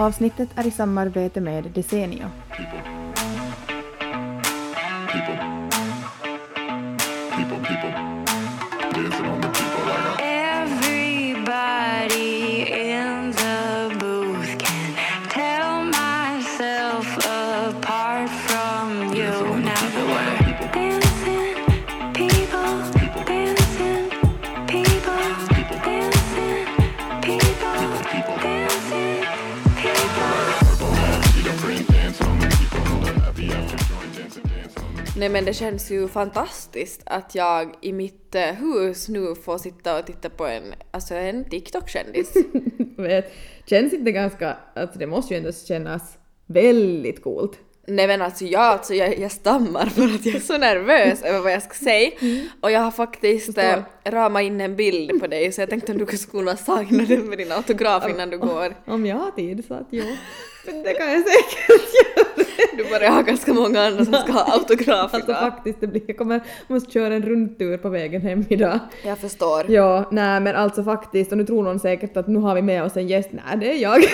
Avsnittet är i samarbete med Desenio. Nej men det känns ju fantastiskt att jag i mitt eh, hus nu får sitta och titta på en, alltså en TikTok-kändis. känns inte ganska, alltså det måste ju ändå kännas väldigt coolt. Nej men alltså jag, alltså jag, jag stammar för att jag är så nervös över vad jag ska säga. Och jag har faktiskt eh, ramat in en bild på dig så jag tänkte om du skulle kunna signa den med din autograf innan du går. Om jag har tid så att jo, det kan jag säkert göra. Du börjar ha ganska många andra som ska ha autograf Alltså idag. faktiskt, det blir, jag kommer, måste köra en rundtur på vägen hem idag. Jag förstår. Ja, nej men alltså faktiskt, och nu tror någon säkert att nu har vi med oss en gäst. Nej, det är jag.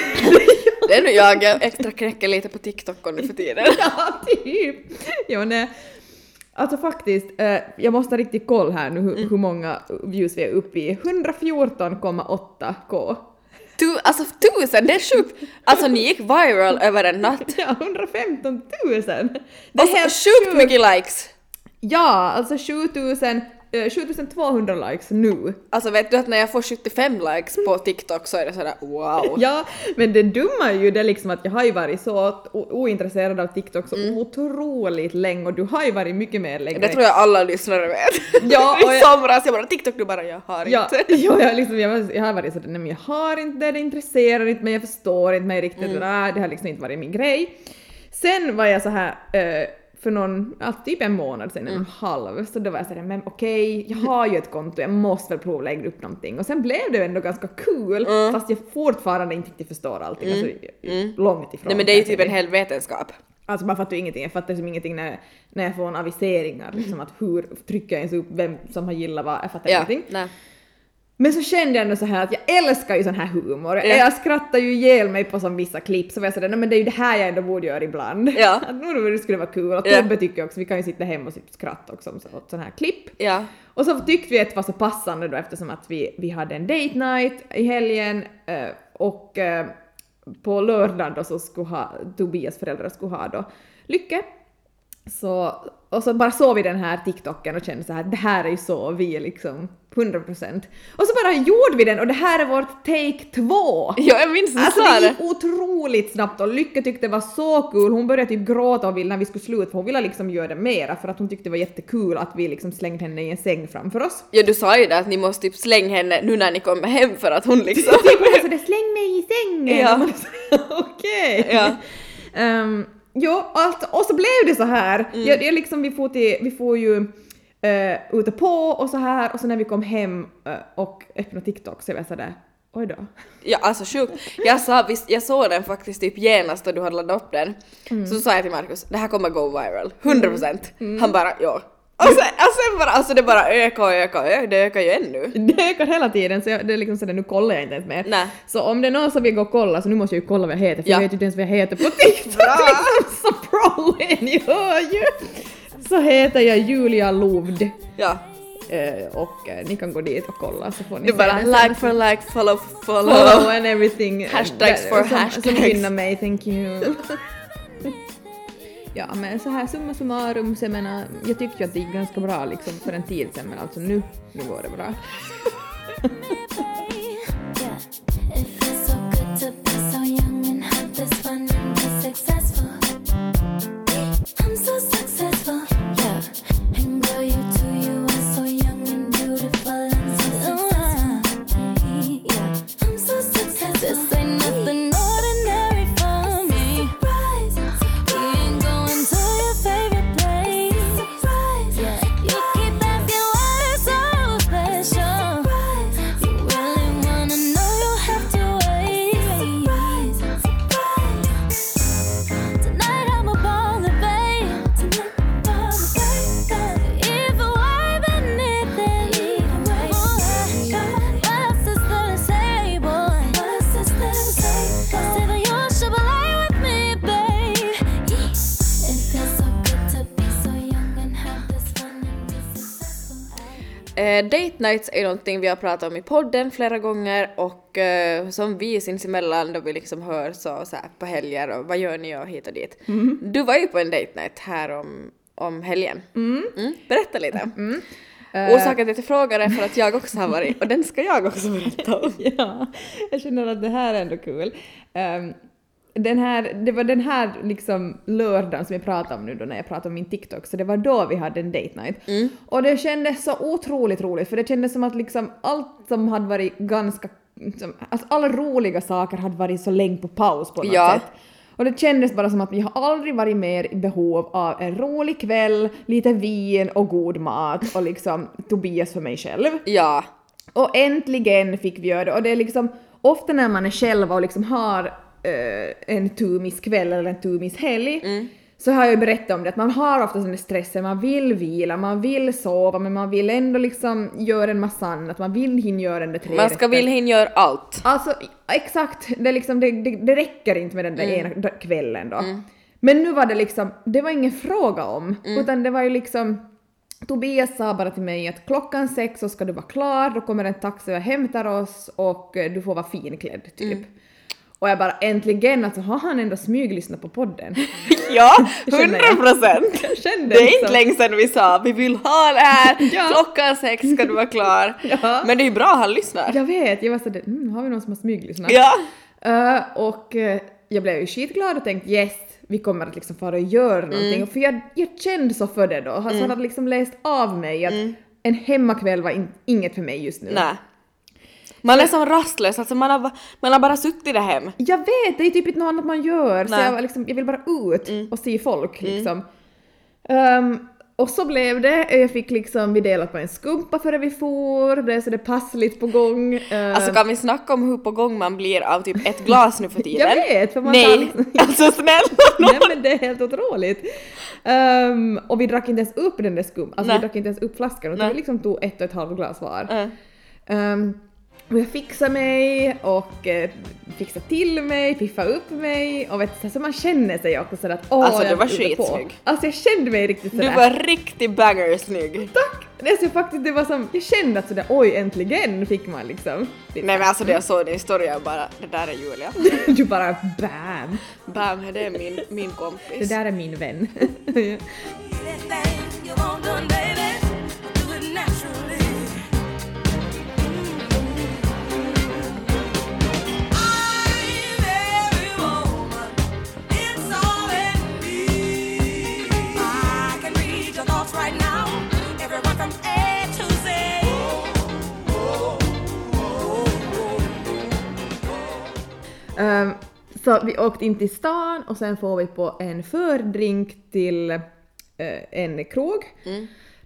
Det är nu jag, jag extra knäcker lite på TikTok nu för tiden. ja, typ. Jo, nej. Alltså faktiskt, eh, jag måste ha riktigt koll här nu hur, hur många views vi är uppe i. 114,8k. Tu, alltså tusen, det är sjukt! Alltså ni gick viral över en natt. Ja, 115 000! Det Och är så helt sjukt. mycket likes. Ja, alltså 7000, eh, 7200 likes nu. Alltså vet du att när jag får 75 likes på TikTok så är det sådär wow. Ja, men det dumma är ju det liksom att jag har ju varit så ointresserad av TikTok så otroligt länge och du har ju varit mycket mer längre. Det tror jag alla lyssnare vet. Ja, och I jag- somras jag bara TikTok du bara jag har Ja, inte. ja jag, liksom, jag, jag har varit sådär, nej men jag har inte det, det intresserar inte mig, jag förstår inte mig riktigt, Mm. det har liksom inte varit min grej. Sen var jag så här eh, för någon, ja, typ en månad sen, Mm. en halv, så då var jag sådär, men okej, jag har ju ett konto, jag måste väl prova lägga upp någonting. Och sen blev det ändå ganska kul, fast jag fortfarande inte riktigt förstår allting. Alltså, långt ifrån. Mm. Nej men det är ju typ en hel vetenskap. Alltså man fattar ju ingenting, jag fattar liksom ingenting när, när jag får en aviseringar, liksom att hur trycker jag ens upp vem som har gillat vad, jag fattar Ja, ingenting. nej. Men så kände jag ändå så här att jag älskar ju sån här humor. Ja. Jag skrattar ju ihjäl mig på som vissa klipp så var jag sådär, "Nej, men det är ju det här jag ändå borde göra ibland. Ja. Att nu det skulle vara kul. Och Ja. Tobbe tycker också, vi kan ju sitta hemma och och skratta också åt sån här klipp. Ja. Och så tyckte vi att det var så passande då eftersom att vi, vi hade en date night i helgen eh, och eh, på lördag då så skulle ha, Tobias föräldrar skulle ha då Lycke. Så, och så bara såg vi den här TikToken och kände så här, det här är ju så vi är liksom 100%. Och så bara gjorde vi den och det här är vårt take två! Ja, jag minns du Alltså det det. gick otroligt snabbt och Lycke tyckte det var så kul, hon började typ gråta och ville när vi skulle sluta för hon ville liksom göra det mera för att hon tyckte det var jättekul att vi liksom slängde henne i en säng framför oss. Ja du sa ju det att ni måste typ slänga henne nu när ni kommer hem för att hon liksom... Typ hon sådär släng mig i sängen! Ja. Okej! Ja. Ehm, jo, allt, och så blev det så här. Mm. Jag, jag liksom, vi får, till, vi får ju uh, ute på och så här och så när vi kom hem eh, och öppnade TikTok så var jag sådär oj då. Ja alltså sjukt. Jag, sa, visst, jag såg den faktiskt typ genast då du hade laddat upp den. Mm. Så sa jag till Markus, det här kommer gå viral. 100%. Han bara ja. Och sen, och sen bara, alltså det bara ökar och ökar och ökar, det ökar ju ännu. Det ökar hela tiden så jag, det är liksom sådär, nu kollar jag inte ens mer. Nej. Så om det är någon som vill gå och kolla så nu måste jag ju kolla vad jag heter för Ja. jag vet ju inte ens vad jag heter på TikTok. Liksom, så pro är ni hör ju! Så heter jag Julia Lovd. Ja. Eh, och eh, ni kan gå dit och kolla så får ni Du bara like for like, follow for follow. follow and everything. Hashtags for som, Som hashtags. gynnar mig, thank you. ja men så här summa summarum, så jag menar, jag tyckte ju att det gick ganska bra liksom för en tid sedan men alltså nu, nu går det bra. date nights är någonting vi har pratat om i podden flera gånger och eh, som vi sinsemellan då vi liksom hör så, så här på helger och vad gör ni och hit och dit. Du var ju på en date night här om, om helgen. Mm. Berätta lite. Orsaken till att jag frågar är för att jag också har varit och den ska jag också berätta om. ja, jag känner att det här är ändå kul. Ehm, den här, det var den här liksom lördagen som jag pratade om nu då när jag pratade om min TikTok, så det var då vi hade en date night. Och det kändes så otroligt roligt för det kändes som att liksom allt som hade varit ganska, som, alltså alla roliga saker hade varit så länge på paus på något Ja. sätt. Och det kändes bara som att vi har aldrig varit mer i behov av en rolig kväll, lite vin och god mat och liksom Tobias för mig själv. Ja. Och äntligen fick vi göra det. Och det är liksom ofta när man är själv och liksom har en tumiskväll eller en tumishelg så har jag ju berättat om det att man har ofta sån stressen, man vill vila, man vill sova men man vill ändå liksom göra en massa annat, man vill hinna göra den där tre Man ska vilja hinna göra allt. Alltså exakt, det, liksom, det, det, det räcker inte med den där Mm. ena kvällen då. Men nu var det liksom, det var ingen fråga om, Mm. utan det var ju liksom Tobias sa bara till mig att klockan sex så ska du vara klar, då kommer en taxi och hämtar oss och eh, du får vara finklädd typ. Mm. Och jag bara äntligen, alltså har han ändå smyglyssnat på podden? Ja, hundra procent! Det är liksom- inte länge sedan vi sa vi vill ha det här, Ja. klockan sex ska du vara klar. Ja. Men det är ju bra han lyssnar. Jag vet, jag var sådär, mm, har vi någon som har smyglyssnat? Ja. Eh, och eh, jag blev ju skitglad och tänkte yes, vi kommer att liksom fara och göra någonting. Mm. För jag, jag kände så för det då. Så han hade liksom läst av mig att en hemmakväll var in, inget för mig just nu. Mm. Man är som rastlös, alltså man har, man har bara suttit där hem. Jag vet, det är typ inte något annat man gör. Så Nej. Mm. jag, liksom, jag vill bara ut och se folk liksom. Ehm, och så blev det. Jag fick liksom, vi delade på en skumpa före vi for. Det är så det passligt på gång. Ehm, Alltså kan vi snacka om hur på gång man blir av typ ett glas nu för tiden? jag vet, för man Nej, tar liksom... alltså snälla Nej men det är helt otroligt. Ehm, och vi drack inte ens upp den där skum, alltså Nej. vi drack inte ens upp flaskan utan Nej. vi liksom tog ett och ett halvt glas var. Mm. Ehm, och jag fixade mig och eh, fixade till mig, piffade upp mig och vet du, så, så man känner sig också sådär att åh Alltså, du jag var är ute på. skitsnygg. Alltså jag kände mig riktigt Du sådär. var riktigt banger-snygg. Tack! Det är så faktiskt, det var som, jag kände att sådär oj äntligen fick man liksom. Nej men alltså det jag såg din story jag bara det där är Julia. du bara bam! Bam, det är min, min Det kompis. där är min vän. vi åkte in till stan och sen får vi på en fördrink till eh, en krog.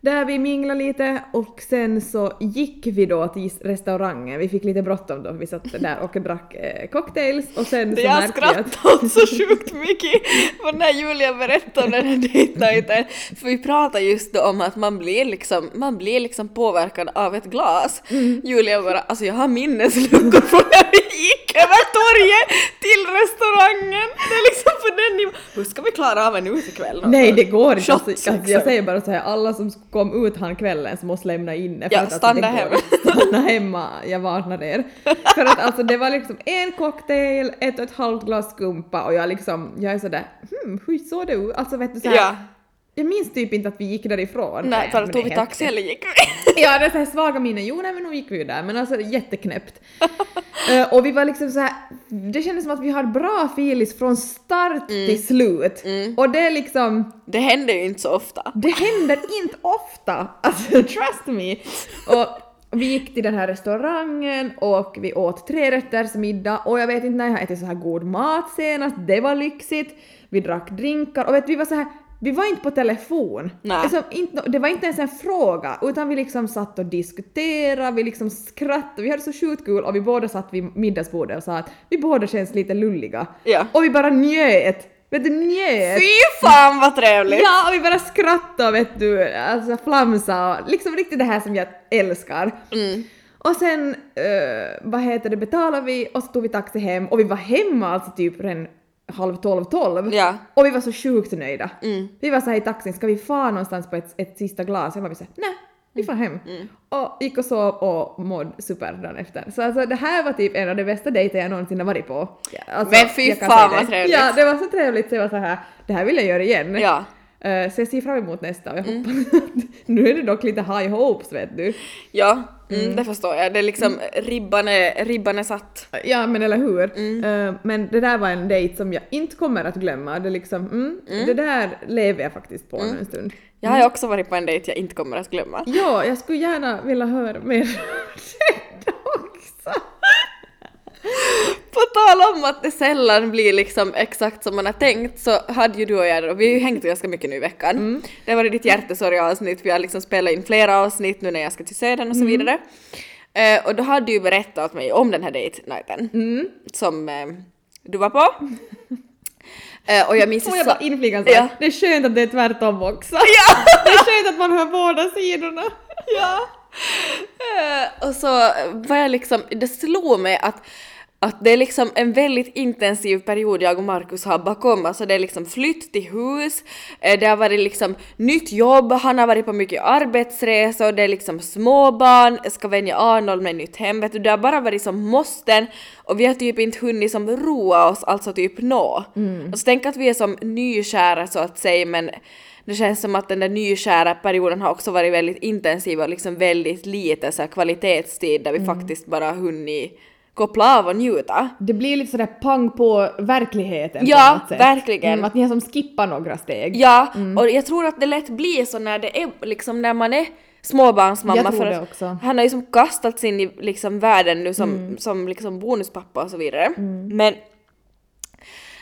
Där vi minglade lite och sen så gick vi då till restaurangen. Vi fick lite bråttom då, vi satt där och drack eh, cocktails och sen så Jag att... skrattade så sjukt mycket för när Julia berättade om den här. För vi pratade just då om att man blir liksom, man blir liksom påverkad av ett glas. Mm. Julia bara, alltså jag har minnesluckor från när vi gick över torget till restaurangen. Det är liksom på den nivån. Hur ska vi klara av en utekväll? Nej det går inte. Alltså, Shots, alltså, jag säger bara så här, alla som kom ut han kvällen så måste lämna inne. för Ja, att, alltså, stanna går hemma. Stanna hemma, jag varnar er. För att alltså det var liksom en cocktail, ett och ett halvt glas skumpa och jag liksom, jag är sådär hmm, hur såg det ut? Alltså vet du såhär, Ja. Jag minns typ inte att vi gick därifrån. Nej, för tog vi taxi eller gick vi? Ja, det är så här svaga minnen. Jo, nej men nu gick vi ju där, men alltså jätteknäppt. Eh, och vi var liksom så här, det kändes som att vi har bra filis från start till slut. Och det är liksom, Det händer ju inte så ofta. det händer inte ofta. Alltså trust me. Och vi gick till den här restaurangen och vi åt trerätters middag och jag vet inte när jag har ätit så här god mat senast, det var lyxigt. Vi drack drinkar och vet vi var så här vi var inte på telefon. Alltså, inte, det var inte ens en fråga, utan vi liksom satt och diskuterade, vi liksom skrattade, vi hade så sjukt kul och vi båda satt vid middagsbordet och sa att vi båda känns lite lulliga. Ja. Och vi bara njöt! Vet du, njöt! Fy fan vad trevligt! Ja, och vi bara skrattade vet du, alltså flamsa och liksom riktigt det här som jag älskar. Mm. Och sen, eh, vad heter det, betalade vi och så tog vi taxi hem och vi var hemma alltså typ redan halv tolv, tolv. Ja. Och vi var så sjukt nöjda. Mm. Vi var så här i taxin, ska vi fara någonstans på ett, ett sista glas? Jag var så här, nej, Vi får hem. Och gick och sov och mådde super dagen efter. Så alltså det här var typ en av de bästa dejter jag någonsin har varit på. Alltså, Men fy fan vad trevligt. Ja, det var så trevligt så jag var så här, det här vill jag göra igen. Ja. Eh, så jag ser fram emot nästa och jag Mm. hoppas att nu är det dock lite high hopes vet du. Ja, mm, det förstår jag. Det är liksom, ribban, är, ribban är satt. Ja men eller hur. Mm. Eh, men det där var en dejt som jag inte kommer att glömma. Det, liksom, mm, det där lever jag faktiskt på Mm. en stund. Jag har också varit på en dejt jag inte kommer att glömma. Ja, jag skulle gärna vilja höra mer det också. På tal om att det sällan blir liksom exakt som man har tänkt så hade ju du och jag, och vi har ju hängt ganska mycket nu i veckan. Det har varit ditt hjärtesorg-avsnitt, vi har liksom spelat in flera avsnitt nu när jag ska till Södern och så vidare. Eh, och då hade du ju berättat åt mig om den här date nighten som eh, du var på. Eh, och jag minns Får jag bara inflika? Ja. Det är skönt att det är tvärtom också. Ja! Det är skönt att man hör båda sidorna. Ja. Eh, och så var jag liksom, det slog mig att, att det är liksom en väldigt intensiv period jag och Markus har bakom. Alltså det är liksom flytt till hus, eh, det har varit liksom nytt jobb, han har varit på mycket arbetsresor, det är liksom småbarn, ska vänja Arnold med nytt hem, vet du, det har bara varit som måsten och vi har typ inte hunnit som roa oss, alltså typ nå. Och så tänk att vi är som nykära så att säga men det känns som att den där nykära perioden har också varit väldigt intensiv och liksom väldigt lite så här kvalitetstid där vi faktiskt bara hunnit koppla av och njuta. Det blir lite sådär pang på verkligheten Ja, på något sätt. verkligen. Mm, att ni har som skippar några steg. Ja, och jag tror att det lätt blir så när det är liksom när man är småbarnsmamma Jag tror för det att också. han har ju som kastats in i liksom världen nu som, som liksom bonuspappa och så vidare. Men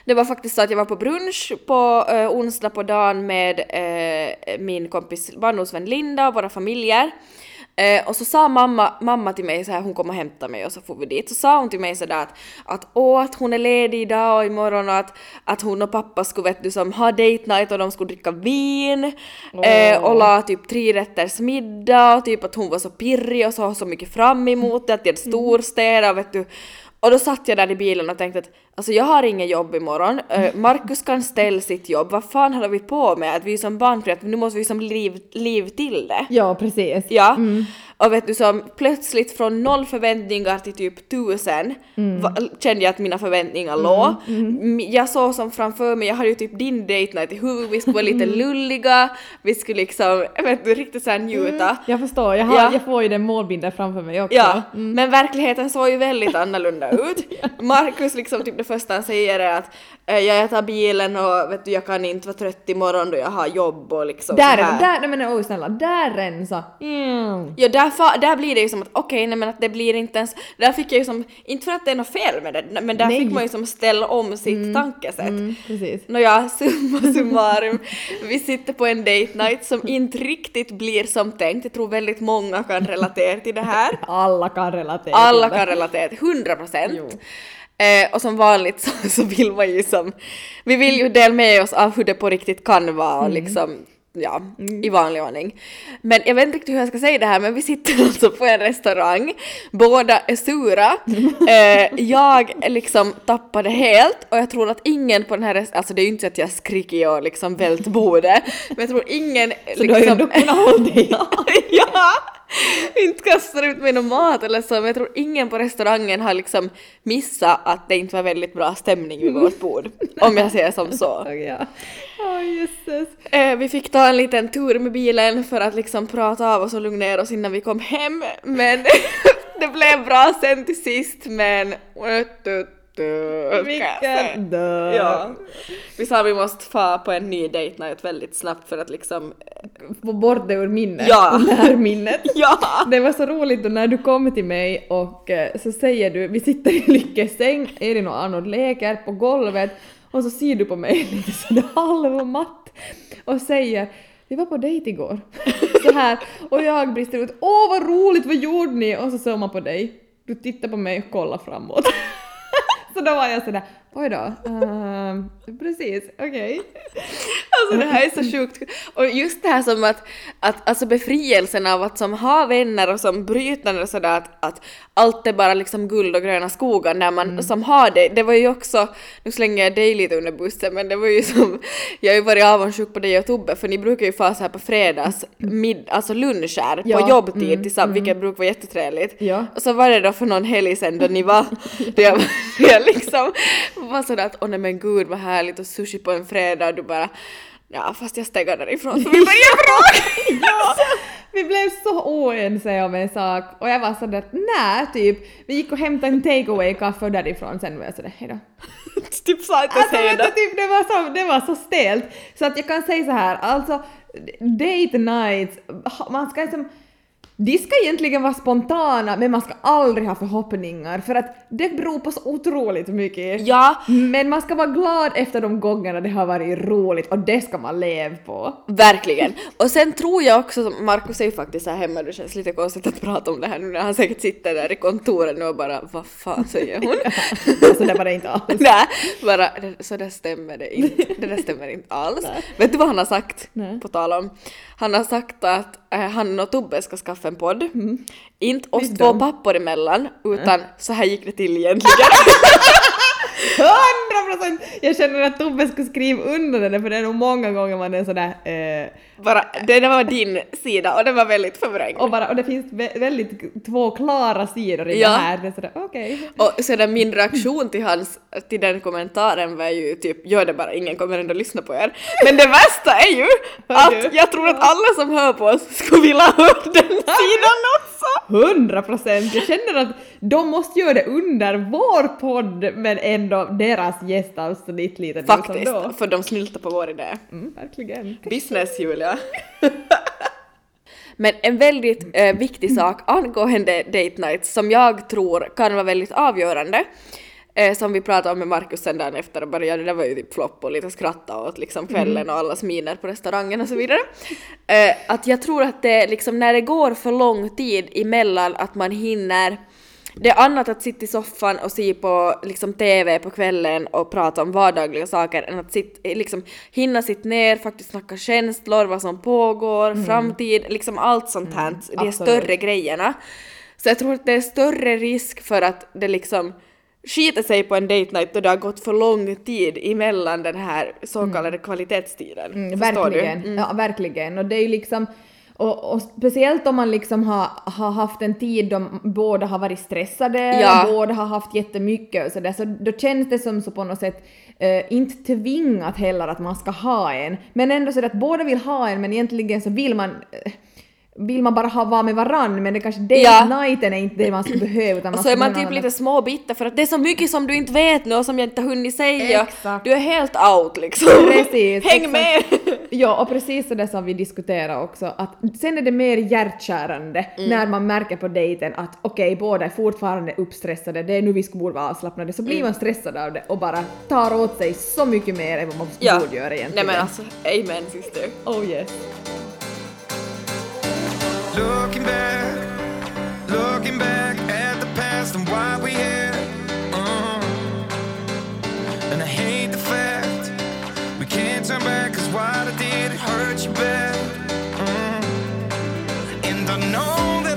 det var faktiskt så att jag var på brunch på eh, onsdag på dagen med eh, min kompis barndomsvän Linda och våra familjer. Eh, och så sa mamma, mamma till mig så här, hon kom och hämtade mig och så får vi dit. Så sa hon till mig sådär att, att åh, att hon är ledig idag och imorgon och att, att hon och pappa skulle vet du som ha date night och de skulle dricka vin. Eh, och la typ tre rätters middag och typ att hon var så pirrig och så, så mycket fram emot det, att det är storstäder vet du. Och då satt jag där i bilen och tänkte att alltså jag har inget jobb imorgon, uh, Markus kan ställa sitt jobb, vad fan håller vi på med? Att vi är som att nu måste vi som liv, liv till det. Ja, precis. Ja, och vet du som plötsligt från noll förväntningar till typ tusen va, kände jag att mina förväntningar låg. M- Jag såg som framför mig, jag hade ju typ din date night i huvudet, vi skulle vara lite lulliga, vi skulle liksom, vet du, riktigt såhär njuta. Jag förstår, jag, har, Ja. jag får ju den målbilden framför mig också. Ja, men verkligheten såg ju väldigt annorlunda ut. Markus liksom typ första han säger är att eh, jag tar bilen och vet du jag kan inte vara trött imorgon då jag har jobb och liksom Där, så här. där, nej men oj snälla, där rensa. Mm. Ja där, fa- där blir det ju som att okej nej men att det blir inte ens, där fick jag ju som, inte för att det är något fel med det, men där Nej. fick man ju som ställa om sitt tankesätt. Mm, precis. Nåja, summa summarum. Vi sitter på en date night som inte riktigt blir som tänkt. Jag tror väldigt många kan relatera till det här. Alla kan relatera Alla kan relatera, 100 procent. Eh, och som vanligt så, så vill man ju som, vi vill ju dela med oss av hur det på riktigt kan vara och liksom, ja, i vanlig ordning. Men jag vet inte riktigt hur jag ska säga det här men vi sitter alltså på en restaurang, båda är sura, eh, jag liksom tappade helt och jag tror att ingen på den här restaurangen, alltså det är ju inte så att jag skriker och liksom vält bordet, men jag tror ingen Så du har ju liksom... ändå kunnat hålla dig. ja! Inte kastar ut mig någon mat eller så, men jag tror ingen på restaurangen har liksom missat att det inte var väldigt bra stämning vid vårt bord. Om jag säger som så. ja. Åh jösses. Eh, vi fick ta en liten tur med bilen för att liksom prata av oss och lugna ner oss innan vi kom hem, men det blev bra sen till sist, men... Vilken dö. Ja. Vi sa vi måste få på en ny date night väldigt snabbt för att liksom... Få bort det ur minnet. Ja. Ur minnet. Ja! Det var så roligt då när du kom till mig och eh, så säger du, vi sitter i Lyckes säng, Elin och Arnold leker på golvet och så ser du på mig lite sådär halvmatt och säger vi var på dejt igår. så här och jag brister ut, åh vad roligt, vad gjorde ni? Och så såg man på dig, du tittar på mig och kollar framåt så då var jag sådär, oj då. uh, precis, okej. Alltså det här är så sjukt. Och just det här som att, att alltså befrielsen av att som ha vänner och som brytande och sådär att, att allt är bara liksom guld och gröna skogar när man som har det. Det var ju också, nu slänger jag dig lite under bussen men det var ju som, jag har ju varit avundsjuk på dig och Tobbe för ni brukar ju få så här på fredags mid, alltså luncher Ja, på jobbtid mm, tillsammans vilket brukar vara jättetrevligt. Ja. Och så var det då för någon helg sen då ni var, då jag, jag liksom var sådär att åh nej men gud vad härligt och sushi på en fredag och du bara ja fast jag stegar därifrån för vi börjar bråka. ja, vi blev så oense om en sak och jag var sådär nej typ. Vi gick och hämtade en takeaway kaffe och därifrån sen var jag sådär hejdå. typ sa inte Alltså vet du, typ, det, var så, det var så stelt. Så att jag kan säga så här, alltså date nights, man ska liksom de ska egentligen vara spontana men man ska aldrig ha förhoppningar för att det beror på så otroligt mycket. Ja, Men man ska vara glad efter de gångerna det har varit roligt och det ska man leva på. verkligen. Och sen tror jag också, Markus är ju faktiskt här hemma, det känns lite konstigt att prata om det här nu när han säkert sitter där i kontoret nu och bara vad fan säger hon? Alltså det var det inte alls. Nej, bara så där stämmer det inte. Det där stämmer inte alls. Vet du vad han har sagt? Nej. På tal om. Han har sagt att eh, han och Tobbe ska skaffa en podd. Inte oss Visst två pappor emellan, utan så här gick det till egentligen. 100 procent! Jag känner att Tobbe skulle skriva under det för det är nog många gånger man är sådär eh, Bara, det där var din sida och den var väldigt förvrängd. och, bara, och det finns vä- väldigt två klara sidor i Ja. det här. Det är sådär okej. Och sedan min reaktion till hans, till den kommentaren var ju typ gör det bara, ingen kommer ändå lyssna på er. Men det värsta är ju att jag tror att alla som hör på oss skulle vilja höra den sidan också. 100 procent! Jag känner att de måste göra det under vår podd men ändå deras gästavsnitt lite nu som Faktiskt, då. för de snyltar på vår idé. Mm, verkligen. Business Julia. Men en väldigt eh, viktig sak angående date nights som jag tror kan vara väldigt avgörande eh, som vi pratade om med Markus sen dagen efter och bara ja det var ju typ flopp och lite skratta åt liksom kvällen och allas miner på restaurangen och så vidare. Eh, att jag tror att det liksom när det går för lång tid emellan att man hinner det är annat att sitta i soffan och se på liksom TV på kvällen och prata om vardagliga saker än att sitt, liksom, hinna sitta ner, faktiskt snacka känslor, vad som pågår, framtid, liksom allt sånt här, de absolut. större grejerna. Så jag tror att det är större risk för att det liksom skiter sig på en date night då det har gått för lång tid emellan den här så kallade kvalitetstiden. Mm, verkligen? Mm. ja verkligen. Och det är ju liksom och, och speciellt om man liksom har, har haft en tid då båda har varit stressade, Ja. båda har haft jättemycket och sådär, så då känns det som så på något sätt eh, inte tvingat heller att man ska ha en, men ändå så att båda vill ha en men egentligen så vill man eh, vill man bara ha vara med varann men det kanske date Ja. nighten är inte det man skulle behöva utan Och så är man typ lite småbitter för att det är så mycket som du inte vet nu och som jag inte har hunnit säga. Exakt. Du är helt out liksom. Precis, Häng exakt. med! Ja, och precis så det som vi diskuterar också, att sen är det mer hjärtkärande Mm. när man märker på dejten att okej, båda är fortfarande uppstressade, det är nu vi borde vara avslappnade, så Mm. blir man stressad av det och bara tar åt sig så mycket mer än vad man Ja. borde göra Nej egentligen. men alltså, amen sister. Oh yes. Looking back, looking back at the past and why we here. Uh, and I hate the fact we can't turn back, cause what I did it hurt you bad. Uh, and I know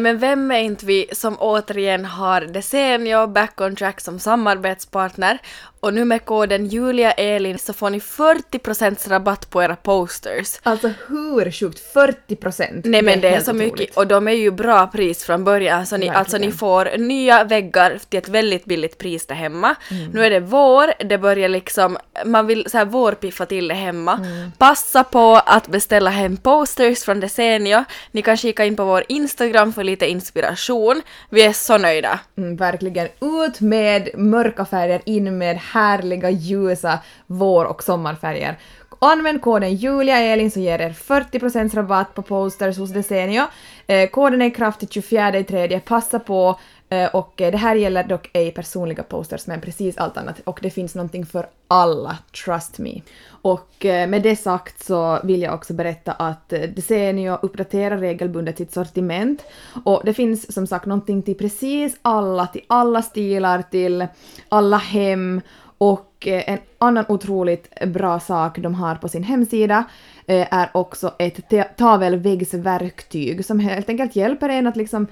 Nej men vem är inte vi som återigen har Desenio Back on Track som samarbetspartner? Och nu med koden JuliaElin så får ni 40% rabatt på era posters. Alltså hur sjukt? 40 procent? Nej men det är så mycket och de är ju bra pris från början så ni, alltså ni får nya väggar till ett väldigt billigt pris där hemma. Mm. Nu är det vår, det börjar liksom, man vill så här vårpiffa till det hemma. Mm. Passa på att beställa hem posters från Desenio. Ni kan kika in på vår Instagram för lite inspiration. Vi är så nöjda. Mm, verkligen. Ut med mörka färger, in med härliga ljusa vår och sommarfärger. Använd koden JuliaElin så ger er 40% rabatt på posters hos Desenio. Eh, koden är i kraft till 24. Passa på eh, och eh, det här gäller dock ej personliga posters men precis allt annat och det finns någonting för alla, trust me. Och med det sagt så vill jag också berätta att Desenio uppdaterar regelbundet sitt sortiment och det finns som sagt någonting till precis alla, till alla stilar, till alla hem och eh, en annan otroligt bra sak de har på sin hemsida eh, är också ett tavelväggsverktyg som helt enkelt hjälper en att liksom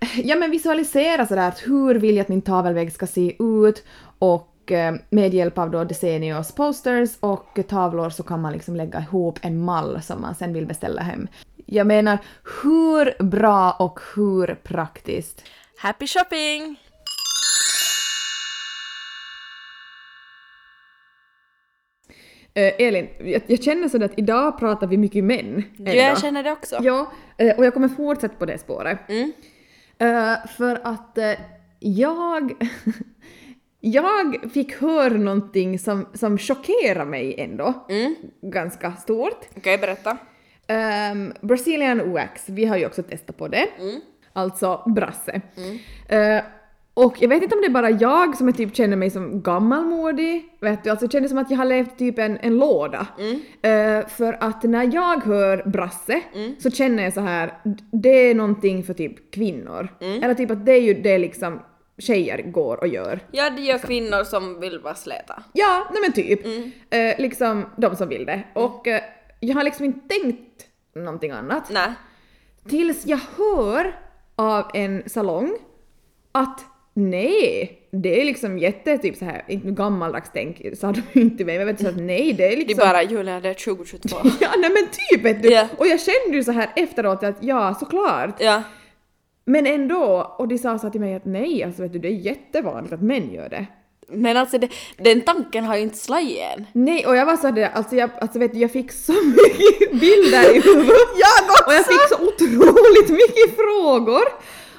eh, ja, men visualisera sådär att hur vill jag att min tavelvägg ska se ut och med hjälp av då Decenios posters och tavlor så kan man liksom lägga ihop en mall som man sen vill beställa hem. Jag menar, hur bra och hur praktiskt? Happy shopping! Eh, Elin, jag, jag känner sådär att idag pratar vi mycket män. Ja, jag känner det också. Ja, eh, och jag kommer fortsätta på det spåret. Mm. Eh, för att eh, jag... jag fick höra någonting som, som chockerade mig ändå. Mm. Ganska stort. Okej, berätta. Um, Brazilian wax, vi har ju också testat på det. Mm. Alltså brasse. Eh, och jag vet inte om det är bara jag som är typ känner mig som gammalmodig, vet du, alltså jag känner som att jag har levt typ en, en låda. Eh, för att när jag hör brasse så känner jag så här, det är någonting för typ kvinnor. Eller typ att det är ju det liksom tjejer går och gör. Ja, det gör kvinnor som vill vara släta. Ja, nej men typ. Eh, liksom de som vill det. Och eh, jag har liksom inte tänkt någonting annat. Nej. Tills jag hör av en salong att nej, det är liksom jätte typ så här, inte gammaldags tänk sa de inte till mig, men vet du så att nej det är Det är liksom... bara Julia, det är 2022. Ja nej men typ vet du! Ja. Och jag kände ju så här efteråt att ja såklart. ja. Men ändå, och de sa så till mig att nej alltså vet du det är jättevanligt att män gör det. Men alltså det, den tanken har ju inte slagit än. Nej, och jag var så där, alltså jag, alltså vet du, jag fick så mycket bilder i huvudet. jag också! Och jag fick så otroligt mycket frågor.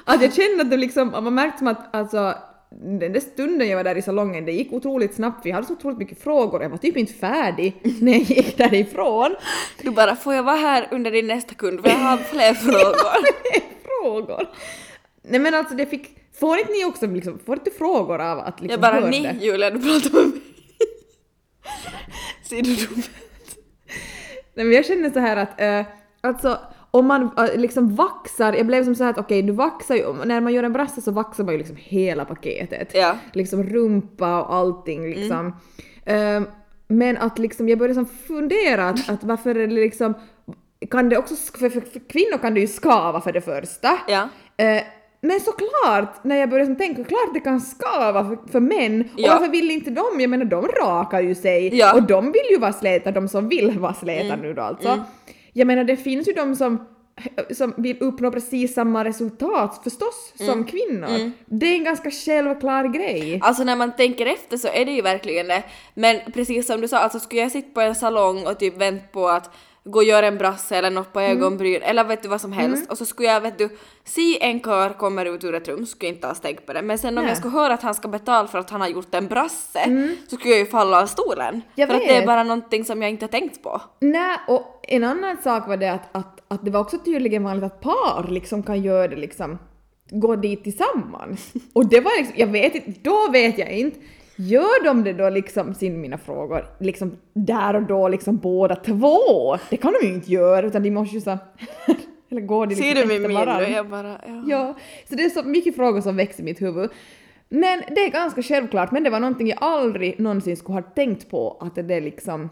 Att jag kände att det liksom, man märkte som att alltså den där stunden jag var där i salongen, det gick otroligt snabbt, vi hade så otroligt mycket frågor, jag var typ inte färdig när jag gick därifrån. Du bara, får jag vara här under din nästa kund för jag har fler frågor. frågor! Nej men alltså det fick, får inte ni också liksom, får inte frågor av att liksom Jag bara, höra ni? Julia, du pratar med mig. Ser du dum Nej men jag känner så här att eh, alltså om man eh, liksom vaxar, jag blev som så här att okej du vaxar ju, när man gör en brasse så vaxar man ju liksom hela paketet. Ja. Mm. Liksom rumpa och allting liksom. Eh, men att liksom jag började som fundera att, att varför är det liksom kan det också, för, för, för kvinnor kan det ju skava för det första. Ja. Eh, men såklart, när jag började tänka, klart det kan skava för, för män. Och Ja. varför vill inte de? Jag menar de rakar ju sig Ja. och de vill ju vara släta, de som vill vara släta nu då alltså. Jag menar det finns ju de som som vill uppnå precis samma resultat förstås som kvinnor. Det är en ganska självklar grej. Alltså när man tänker efter så är det ju verkligen det. Men precis som du sa, alltså skulle jag sitta på en salong och typ vänta på att gå och göra en brasse eller något på ögonbryn eller vet du vad som helst och så skulle jag vet du se en kör kommer ut ur ett rum skulle jag inte alls tänka på det men sen om Nej. jag skulle höra att han ska betala för att han har gjort en brasse så skulle jag ju falla av stolen. Jag för att det är vet. bara någonting som jag inte har tänkt på. Nej, och en annan sak var det att, att, att det var också tydligen vanligt att par liksom kan göra det liksom, gå dit tillsammans. Och det var liksom, jag vet inte, då vet jag inte. Gör de det då liksom, sin mina frågor, liksom där och då liksom båda två? Det kan de ju inte göra utan de måste ju så eller går de liksom Ser du min min nu? Jag bara, ja. Ja, så det är så mycket frågor som växer i mitt huvud. Men det är ganska självklart, men det var någonting jag aldrig någonsin skulle ha tänkt på att det är liksom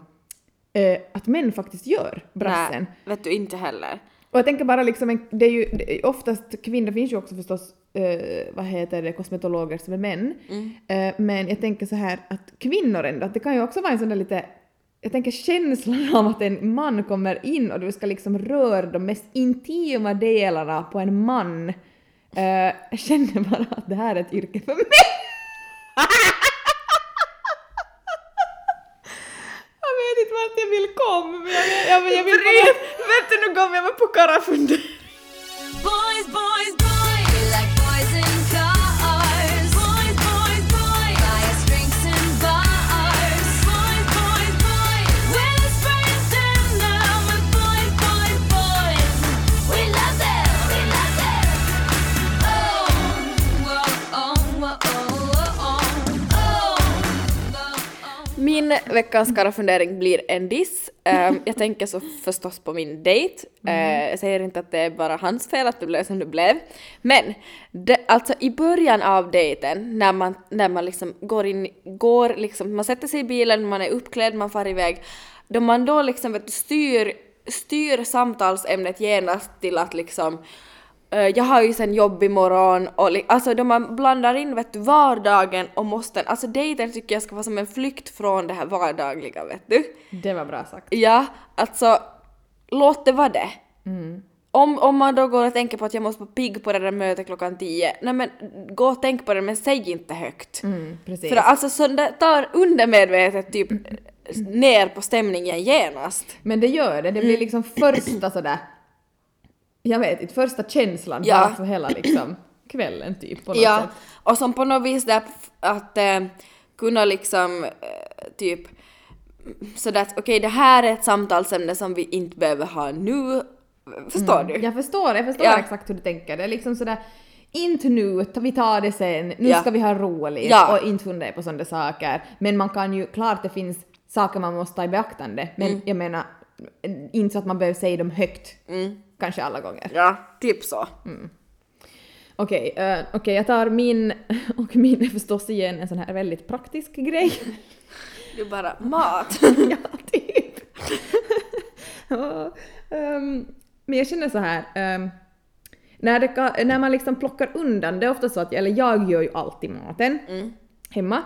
eh, att män faktiskt gör brassen. Nej, vet du inte heller. Och jag tänker bara liksom, det är ju det är oftast kvinnor finns ju också förstås eh, vad heter det, kosmetologer som är män. Mm. Eh, men jag tänker så här att kvinnor ändå, att det kan ju också vara en sån där lite jag tänker känslan av att en man kommer in och du ska liksom röra de mest intima delarna på en man. Eh, jag känner bara att det här är ett yrke för mig. jag vet inte vart jag vill komma men jag, jag, jag, jag vill bara... Vet du, nu kommer jag med puckar fundera. Boys, boys, Min veckans karafundering blir en diss. Ehm, jag tänker så förstås på min dejt. Eh, jag säger inte att det är bara hans fel att det blev som det blev. Men det, alltså i början av dejten, när man, när man liksom går in, går liksom, man sätter sig i bilen, man är uppklädd, man far iväg. Då man då liksom vet, styr, styr samtalsämnet genast till att liksom jag har ju sen jobb imorgon och alltså då man blandar in vet du, vardagen och måste, alltså dejten tycker jag ska vara som en flykt från det här vardagliga vet du. Det var bra sagt. Ja, alltså låt det vara det. Om, om man då går och tänker på att jag måste vara pigg på det där mötet klockan tio, nej men gå och tänk på det men säg inte högt. Mm, precis. För alltså så det tar undermedvetet typ ner på stämningen genast. Men det gör det, det Mm. blir liksom första sådär, jag vet inte, första känslan Ja. bara för hela liksom kvällen typ på något Ja, sätt. och som på något vis där att eh, kunna liksom eh, typ sådär att okej det här är ett samtalsämne som vi inte behöver ha nu. Förstår du? Jag förstår, jag förstår Ja. exakt hur du tänker. Det är liksom sådär, inte nu, vi tar det sen, nu Ja. ska vi ha roligt Ja. och inte fundera på sådana saker. Men man kan ju, klart det finns saker man måste ta i beaktande, men Mm. jag menar inte så att man behöver säga dem högt. Mm. Kanske alla gånger. Ja, typ så. Okej, eh, okej, jag tar min, och min är förstås igen en sån här väldigt praktisk grej. Du bara mat. ja, typ. Ehm, men jag känner så här, ehm, när, det, när man liksom plockar undan, det är ofta så att, eller jag gör ju alltid maten hemma.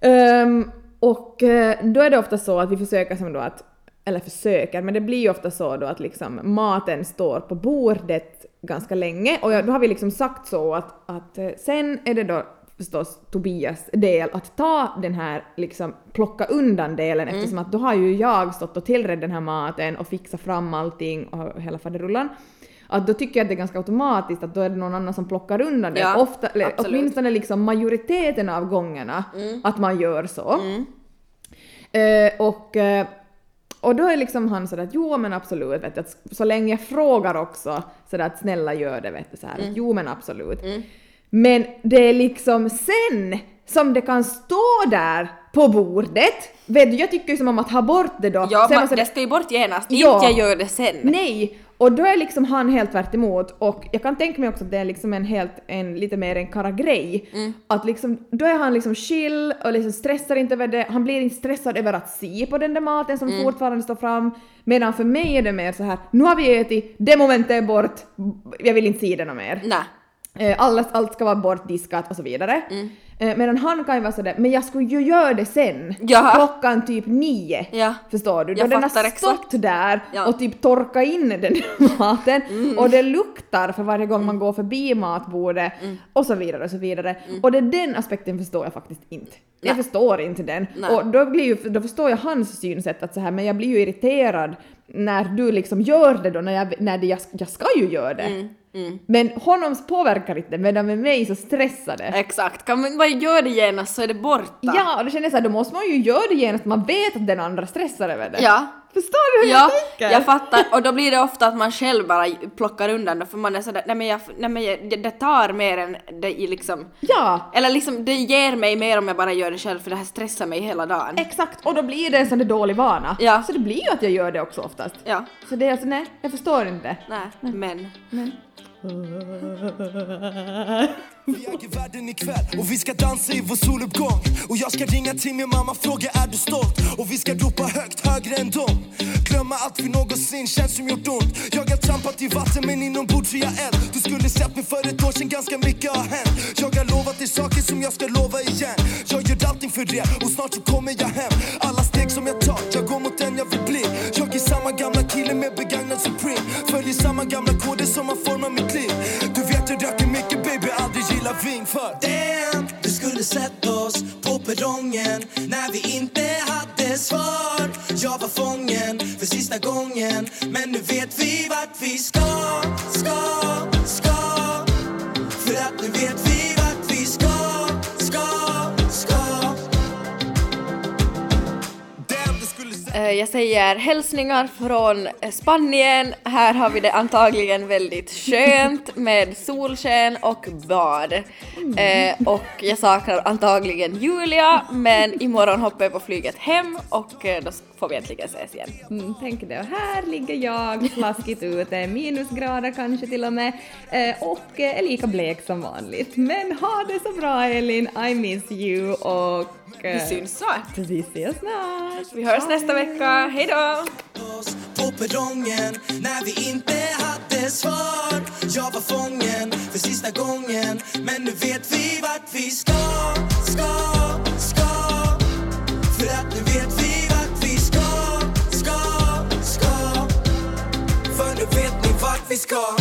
Ehm, och eh, då är det ofta så att vi försöker som då att, eller försöker, men det blir ju ofta så då att liksom maten står på bordet ganska länge och då har vi liksom sagt så att, att eh, sen är det då förstås Tobias del att ta den här liksom plocka undan delen eftersom att då har ju jag stått och tillrett den här maten och fixat fram allting och hela faderullan. Att då tycker jag att det är ganska automatiskt att då är det någon annan som plockar undan det. Ja, Ofta, eller åtminstone liksom majoriteten av gångerna att man gör så. Eh, och, eh, och då är liksom han sådär att jo men absolut, vet du, att så länge jag frågar också sådär att snälla gör det, vet du, så här, att jo men absolut. Men det är liksom sen som det kan stå där på bordet. Vet du, jag tycker ju som om att ha bort det då. Ja, Sen man, sådär- det ska ju bort genast. Ja. Inte jag gör det sen. Nej! Och då är liksom han helt tvärt emot och jag kan tänka mig också att det är liksom en helt, en lite mer en kara-grej. Att liksom, då är han liksom chill och liksom stressar inte över det, han blir inte stressad över att se på den där maten som fortfarande står fram. Medan för mig är det mer så här, nu har vi ätit, det momentet är bort, jag vill inte se det något mer. Nej. Eh, Allt, allt ska vara bortdiskat och så vidare. Eh, Medan han kan ju vara sådär, men jag skulle ju göra det sen. Ja. Klockan typ nio. Ja. Förstår du? Då Jag den har stått exakt. där Ja. och typ torka in den maten och det luktar för varje gång man går förbi matbordet och så vidare och så vidare. Och det är den aspekten förstår jag faktiskt inte. Jag Nej. förstår inte den. Nej. Och då, blir ju, då förstår jag hans synsätt att så här, men jag blir ju irriterad när du liksom gör det då, när, jag, när det, jag, jag ska ju göra det. Men honom påverkar inte medan med mig så stressar det. Exakt. Kan man bara göra det genast så är det borta. Ja, och då känner jag såhär, då måste man ju göra det genast, man vet att den andra stressar över det. Ja. Förstår du hur Ja, jag tänker? jag fattar. Och då blir det ofta att man själv bara plockar undan det för man är sådär, nej men, jag, nej men jag, det tar mer än det liksom... Ja, Eller liksom det ger mig mer om jag bara gör det själv för det här stressar mig hela dagen. exakt. Och då blir det en sån där dålig vana. Ja. Så det blir ju att jag gör det också oftast. Ja, Så det är alltså, nej, jag förstår inte. nej, men. Vi äger världen ikväll och vi ska dansa i vår soluppgång. Och jag ska ringa till min mamma, fråga är du stolt? Och vi ska ropa högt, högre än dom. Glömma allt vi någonsin känt som gjort ont. Jag har trampat i vatten men inombords är jag eld. Du skulle sett mig för ett år sedan, ganska mycket har hänt. Jag har lovat dig saker som jag ska lova igen. Jag gör allting för det och snart så kommer jag hem. Alla inte hade svar. Jag var fången för sista gången, men nu vet vi vart vi ska, ska, Eh, jag säger hälsningar från eh, Spanien. Här har vi det antagligen väldigt skönt med solsken och bad. Eh, och jag saknar antagligen Julia, men imorgon hoppar jag på flyget hem och eh, då får vi äntligen ses igen. Mm, tänk det. Och här ligger jag slaskigt ute, minusgrader kanske till och med, eh, och är lika blek som vanligt. Men ha det så bra Elin, I miss you och... Vi eh, syns snart. Vi ses snart. Vi hörs nästa vecka. Hej då! på perrongen när vi inte hade svar. Jag var fången för sista gången, men nu vet vi vart vi ska, ska, ska. För att nu vet vi vart vi ska, ska, ska. För nu vet ni vart vi ska.